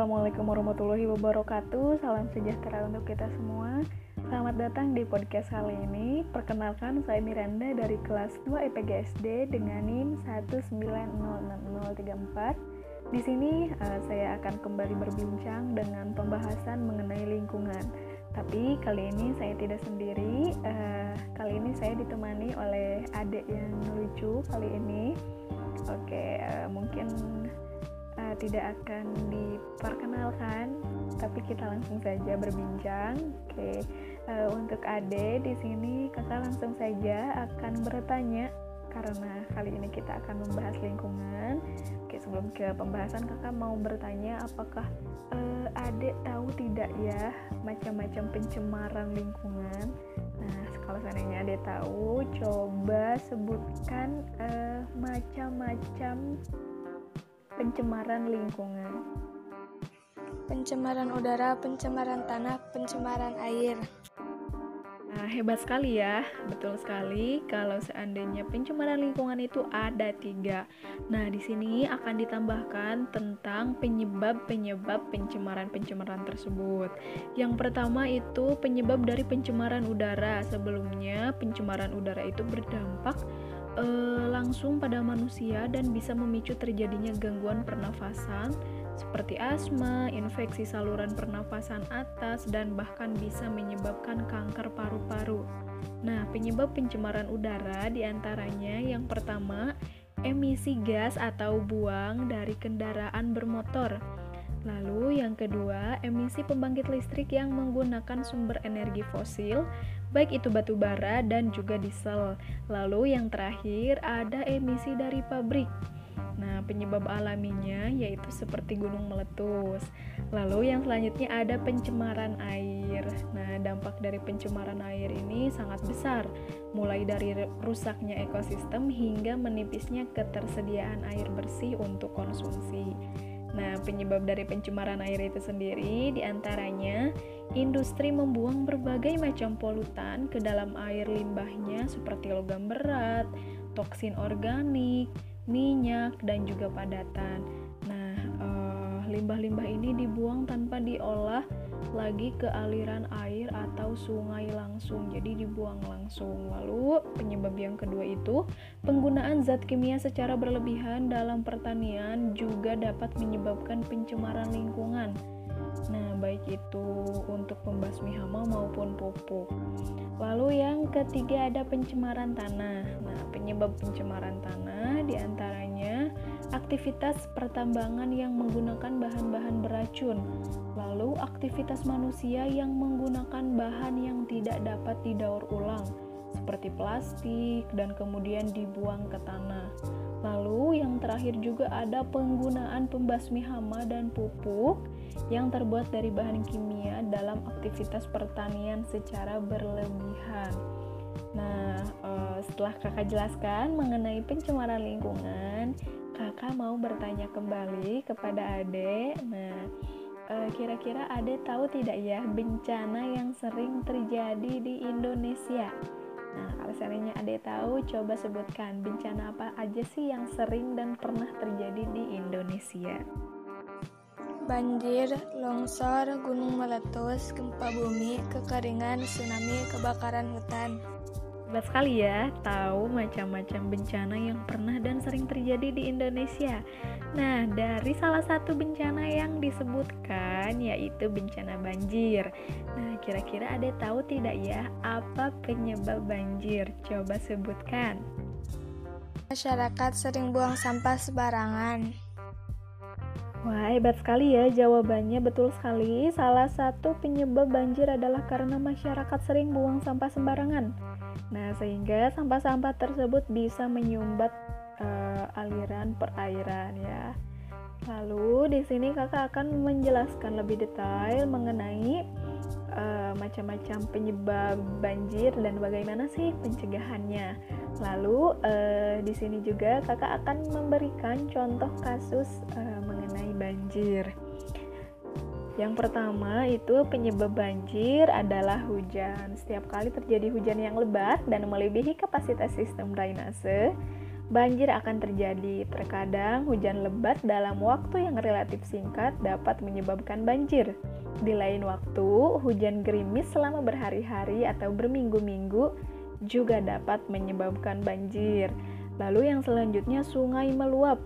Assalamualaikum warahmatullahi wabarakatuh. Salam sejahtera untuk kita semua. Selamat datang di podcast kali ini. Perkenalkan saya Miranda dari kelas 2 EPGSD dengan NIM 1906034. Di sini uh, saya akan kembali berbincang dengan pembahasan mengenai lingkungan. Tapi kali ini saya tidak sendiri. Uh, kali ini saya ditemani oleh adik yang lucu kali ini. Oke, uh, mungkin tidak akan diperkenalkan, tapi kita langsung saja berbincang. Oke, uh, untuk Ade di sini kakak langsung saja akan bertanya karena kali ini kita akan membahas lingkungan. Oke, sebelum ke pembahasan kakak mau bertanya apakah uh, Ade tahu tidak ya macam-macam pencemaran lingkungan? Nah, kalau seandainya Ade tahu, coba sebutkan uh, macam-macam pencemaran lingkungan. Pencemaran udara, pencemaran tanah, pencemaran air. Nah, hebat sekali ya, betul sekali. Kalau seandainya pencemaran lingkungan itu ada tiga. Nah, di sini akan ditambahkan tentang penyebab-penyebab pencemaran-pencemaran tersebut. Yang pertama itu penyebab dari pencemaran udara. Sebelumnya, pencemaran udara itu berdampak uh, langsung pada manusia dan bisa memicu terjadinya gangguan pernafasan seperti asma, infeksi saluran pernafasan atas, dan bahkan bisa menyebabkan kanker paru-paru. Nah, penyebab pencemaran udara di antaranya yang pertama, emisi gas atau buang dari kendaraan bermotor. Lalu yang kedua, emisi pembangkit listrik yang menggunakan sumber energi fosil baik itu batu bara dan juga diesel. Lalu yang terakhir ada emisi dari pabrik. Nah, penyebab alaminya yaitu seperti gunung meletus. Lalu yang selanjutnya ada pencemaran air. Nah, dampak dari pencemaran air ini sangat besar, mulai dari rusaknya ekosistem hingga menipisnya ketersediaan air bersih untuk konsumsi. Nah, penyebab dari pencemaran air itu sendiri di antaranya industri membuang berbagai macam polutan ke dalam air limbahnya seperti logam berat, toksin organik, minyak, dan juga padatan. Limbah-limbah ini dibuang tanpa diolah lagi ke aliran air atau sungai langsung jadi dibuang langsung lalu penyebab yang kedua itu penggunaan zat kimia secara berlebihan dalam pertanian juga dapat menyebabkan pencemaran lingkungan Nah, baik itu untuk pembasmi hama maupun pupuk. Lalu yang ketiga ada pencemaran tanah. Nah, penyebab pencemaran tanah di antaranya aktivitas pertambangan yang menggunakan bahan-bahan beracun, lalu aktivitas manusia yang menggunakan bahan yang tidak dapat didaur ulang, seperti plastik, dan kemudian dibuang ke tanah. Lalu yang terakhir juga ada penggunaan pembasmi hama dan pupuk yang terbuat dari bahan kimia dalam aktivitas pertanian secara berlebihan. Nah, eh, setelah kakak jelaskan mengenai pencemaran lingkungan, kakak mau bertanya kembali kepada Ade. Nah, eh, kira-kira Ade tahu tidak ya bencana yang sering terjadi di Indonesia? Nah, kalau seandainya Ade tahu, coba sebutkan bencana apa aja sih yang sering dan pernah terjadi di Indonesia. Banjir, longsor, gunung meletus, gempa bumi, kekeringan, tsunami, kebakaran hutan. Hebat sekali ya, tahu macam-macam bencana yang pernah dan sering terjadi di Indonesia. Nah, dari salah satu bencana yang disebutkan yaitu bencana banjir. Nah, kira-kira ada tahu tidak ya apa penyebab banjir? Coba sebutkan. Masyarakat sering buang sampah sembarangan. Wah, hebat sekali ya jawabannya. Betul sekali. Salah satu penyebab banjir adalah karena masyarakat sering buang sampah sembarangan. Nah, sehingga sampah-sampah tersebut bisa menyumbat uh, aliran perairan ya. Lalu di sini kakak akan menjelaskan lebih detail mengenai uh, macam-macam penyebab banjir dan bagaimana sih pencegahannya. Lalu uh, di sini juga kakak akan memberikan contoh kasus uh, mengenai banjir. Yang pertama itu penyebab banjir adalah hujan. Setiap kali terjadi hujan yang lebat dan melebihi kapasitas sistem drainase, banjir akan terjadi. Terkadang hujan lebat dalam waktu yang relatif singkat dapat menyebabkan banjir. Di lain waktu, hujan gerimis selama berhari-hari atau berminggu-minggu juga dapat menyebabkan banjir. Lalu yang selanjutnya sungai meluap.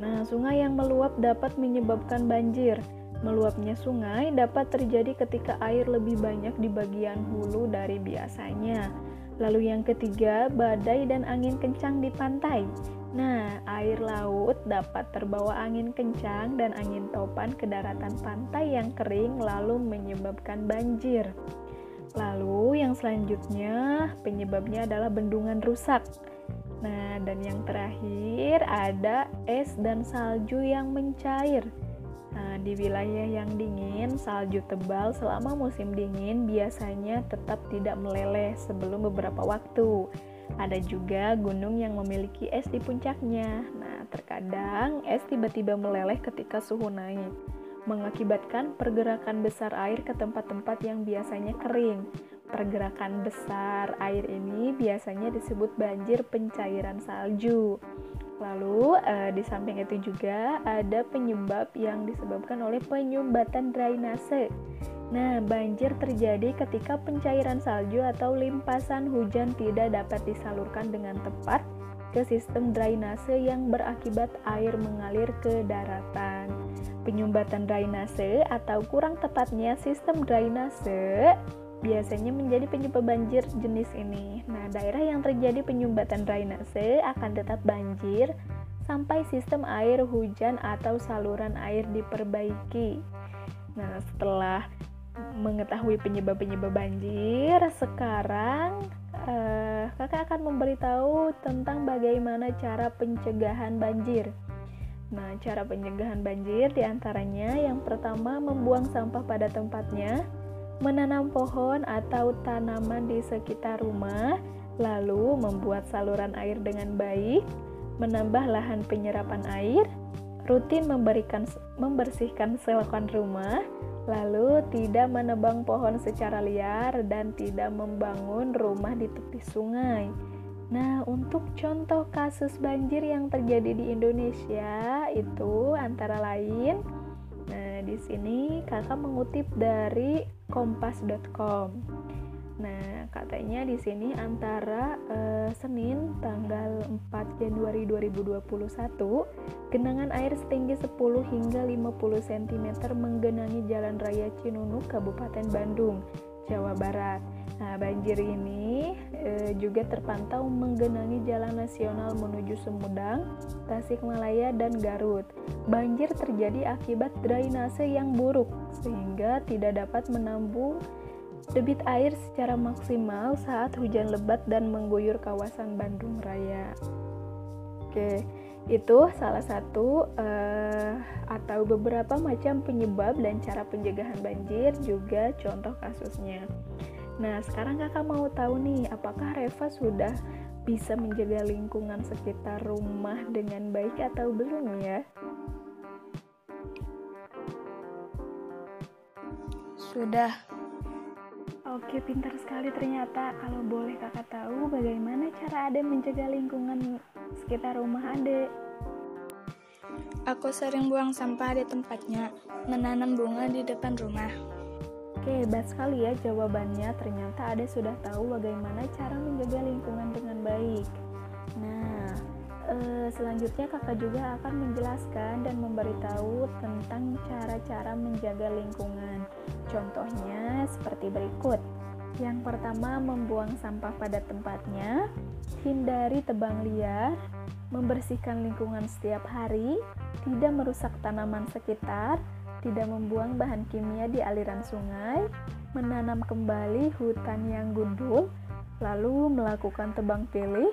Nah, sungai yang meluap dapat menyebabkan banjir. Meluapnya sungai dapat terjadi ketika air lebih banyak di bagian hulu dari biasanya. Lalu yang ketiga, badai dan angin kencang di pantai. Nah, air laut dapat terbawa angin kencang dan angin topan ke daratan pantai yang kering lalu menyebabkan banjir. Lalu yang selanjutnya penyebabnya adalah bendungan rusak. Nah, dan yang terakhir ada es dan salju yang mencair. Nah, di wilayah yang dingin, salju tebal selama musim dingin biasanya tetap tidak meleleh sebelum beberapa waktu. Ada juga gunung yang memiliki es di puncaknya. Nah, terkadang es tiba-tiba meleleh ketika suhu naik, mengakibatkan pergerakan besar air ke tempat-tempat yang biasanya kering. Pergerakan besar air ini biasanya disebut banjir pencairan salju. Lalu uh, di samping itu juga ada penyebab yang disebabkan oleh penyumbatan drainase. Nah, banjir terjadi ketika pencairan salju atau limpasan hujan tidak dapat disalurkan dengan tepat ke sistem drainase yang berakibat air mengalir ke daratan. Penyumbatan drainase atau kurang tepatnya sistem drainase biasanya menjadi penyebab banjir jenis ini. Nah, daerah yang terjadi penyumbatan drainase akan tetap banjir sampai sistem air hujan atau saluran air diperbaiki. Nah, setelah mengetahui penyebab-penyebab banjir, sekarang eh, kakak akan memberitahu tentang bagaimana cara pencegahan banjir. Nah, cara pencegahan banjir di antaranya yang pertama membuang sampah pada tempatnya, menanam pohon atau tanaman di sekitar rumah, lalu membuat saluran air dengan baik, menambah lahan penyerapan air, rutin memberikan membersihkan selokan rumah, lalu tidak menebang pohon secara liar dan tidak membangun rumah di tepi sungai. Nah, untuk contoh kasus banjir yang terjadi di Indonesia itu antara lain Nah, di sini kakak mengutip dari kompas.com. Nah, katanya di sini antara uh, Senin tanggal 4 Januari 2021, genangan air setinggi 10 hingga 50 cm menggenangi Jalan Raya Cinunuk, Kabupaten Bandung, Jawa Barat. Nah, banjir ini e, juga terpantau menggenangi jalan nasional menuju Sumedang, Tasikmalaya, dan Garut. Banjir terjadi akibat drainase yang buruk, sehingga tidak dapat menampung debit air secara maksimal saat hujan lebat dan mengguyur kawasan Bandung Raya. Oke, itu salah satu uh, atau beberapa macam penyebab dan cara pencegahan banjir, juga contoh kasusnya. Nah, sekarang kakak mau tahu nih, apakah Reva sudah bisa menjaga lingkungan sekitar rumah dengan baik atau belum ya? Sudah. Oke, pintar sekali ternyata. Kalau boleh kakak tahu bagaimana cara Ade menjaga lingkungan sekitar rumah Ade? Aku sering buang sampah di tempatnya, menanam bunga di depan rumah. Oke, hebat sekali ya jawabannya. Ternyata Ade sudah tahu bagaimana cara menjaga lingkungan dengan baik. Nah, eh, selanjutnya kakak juga akan menjelaskan dan memberitahu tentang cara-cara menjaga lingkungan. Contohnya seperti berikut. Yang pertama, membuang sampah pada tempatnya, hindari tebang liar, membersihkan lingkungan setiap hari, tidak merusak tanaman sekitar, tidak membuang bahan kimia di aliran sungai, menanam kembali hutan yang gundul, lalu melakukan tebang pilih,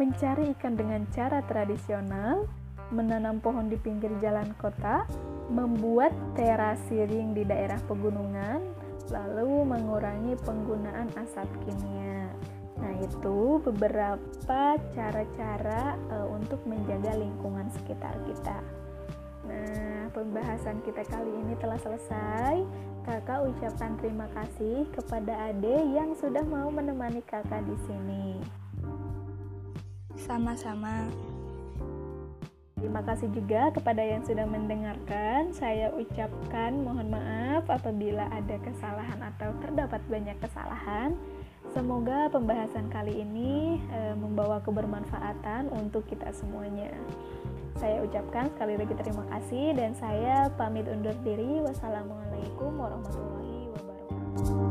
mencari ikan dengan cara tradisional, menanam pohon di pinggir jalan kota, membuat terasi ring di daerah pegunungan, lalu mengurangi penggunaan asap kimia. Nah, itu beberapa cara-cara uh, untuk menjaga lingkungan sekitar kita. Nah, pembahasan kita kali ini telah selesai. Kakak ucapkan terima kasih kepada Ade yang sudah mau menemani kakak di sini. Sama-sama. Terima kasih juga kepada yang sudah mendengarkan. Saya ucapkan mohon maaf apabila ada kesalahan atau terdapat banyak kesalahan. Semoga pembahasan kali ini e, membawa kebermanfaatan untuk kita semuanya. Saya ucapkan sekali lagi terima kasih dan saya pamit undur diri. Wassalamualaikum warahmatullahi wabarakatuh.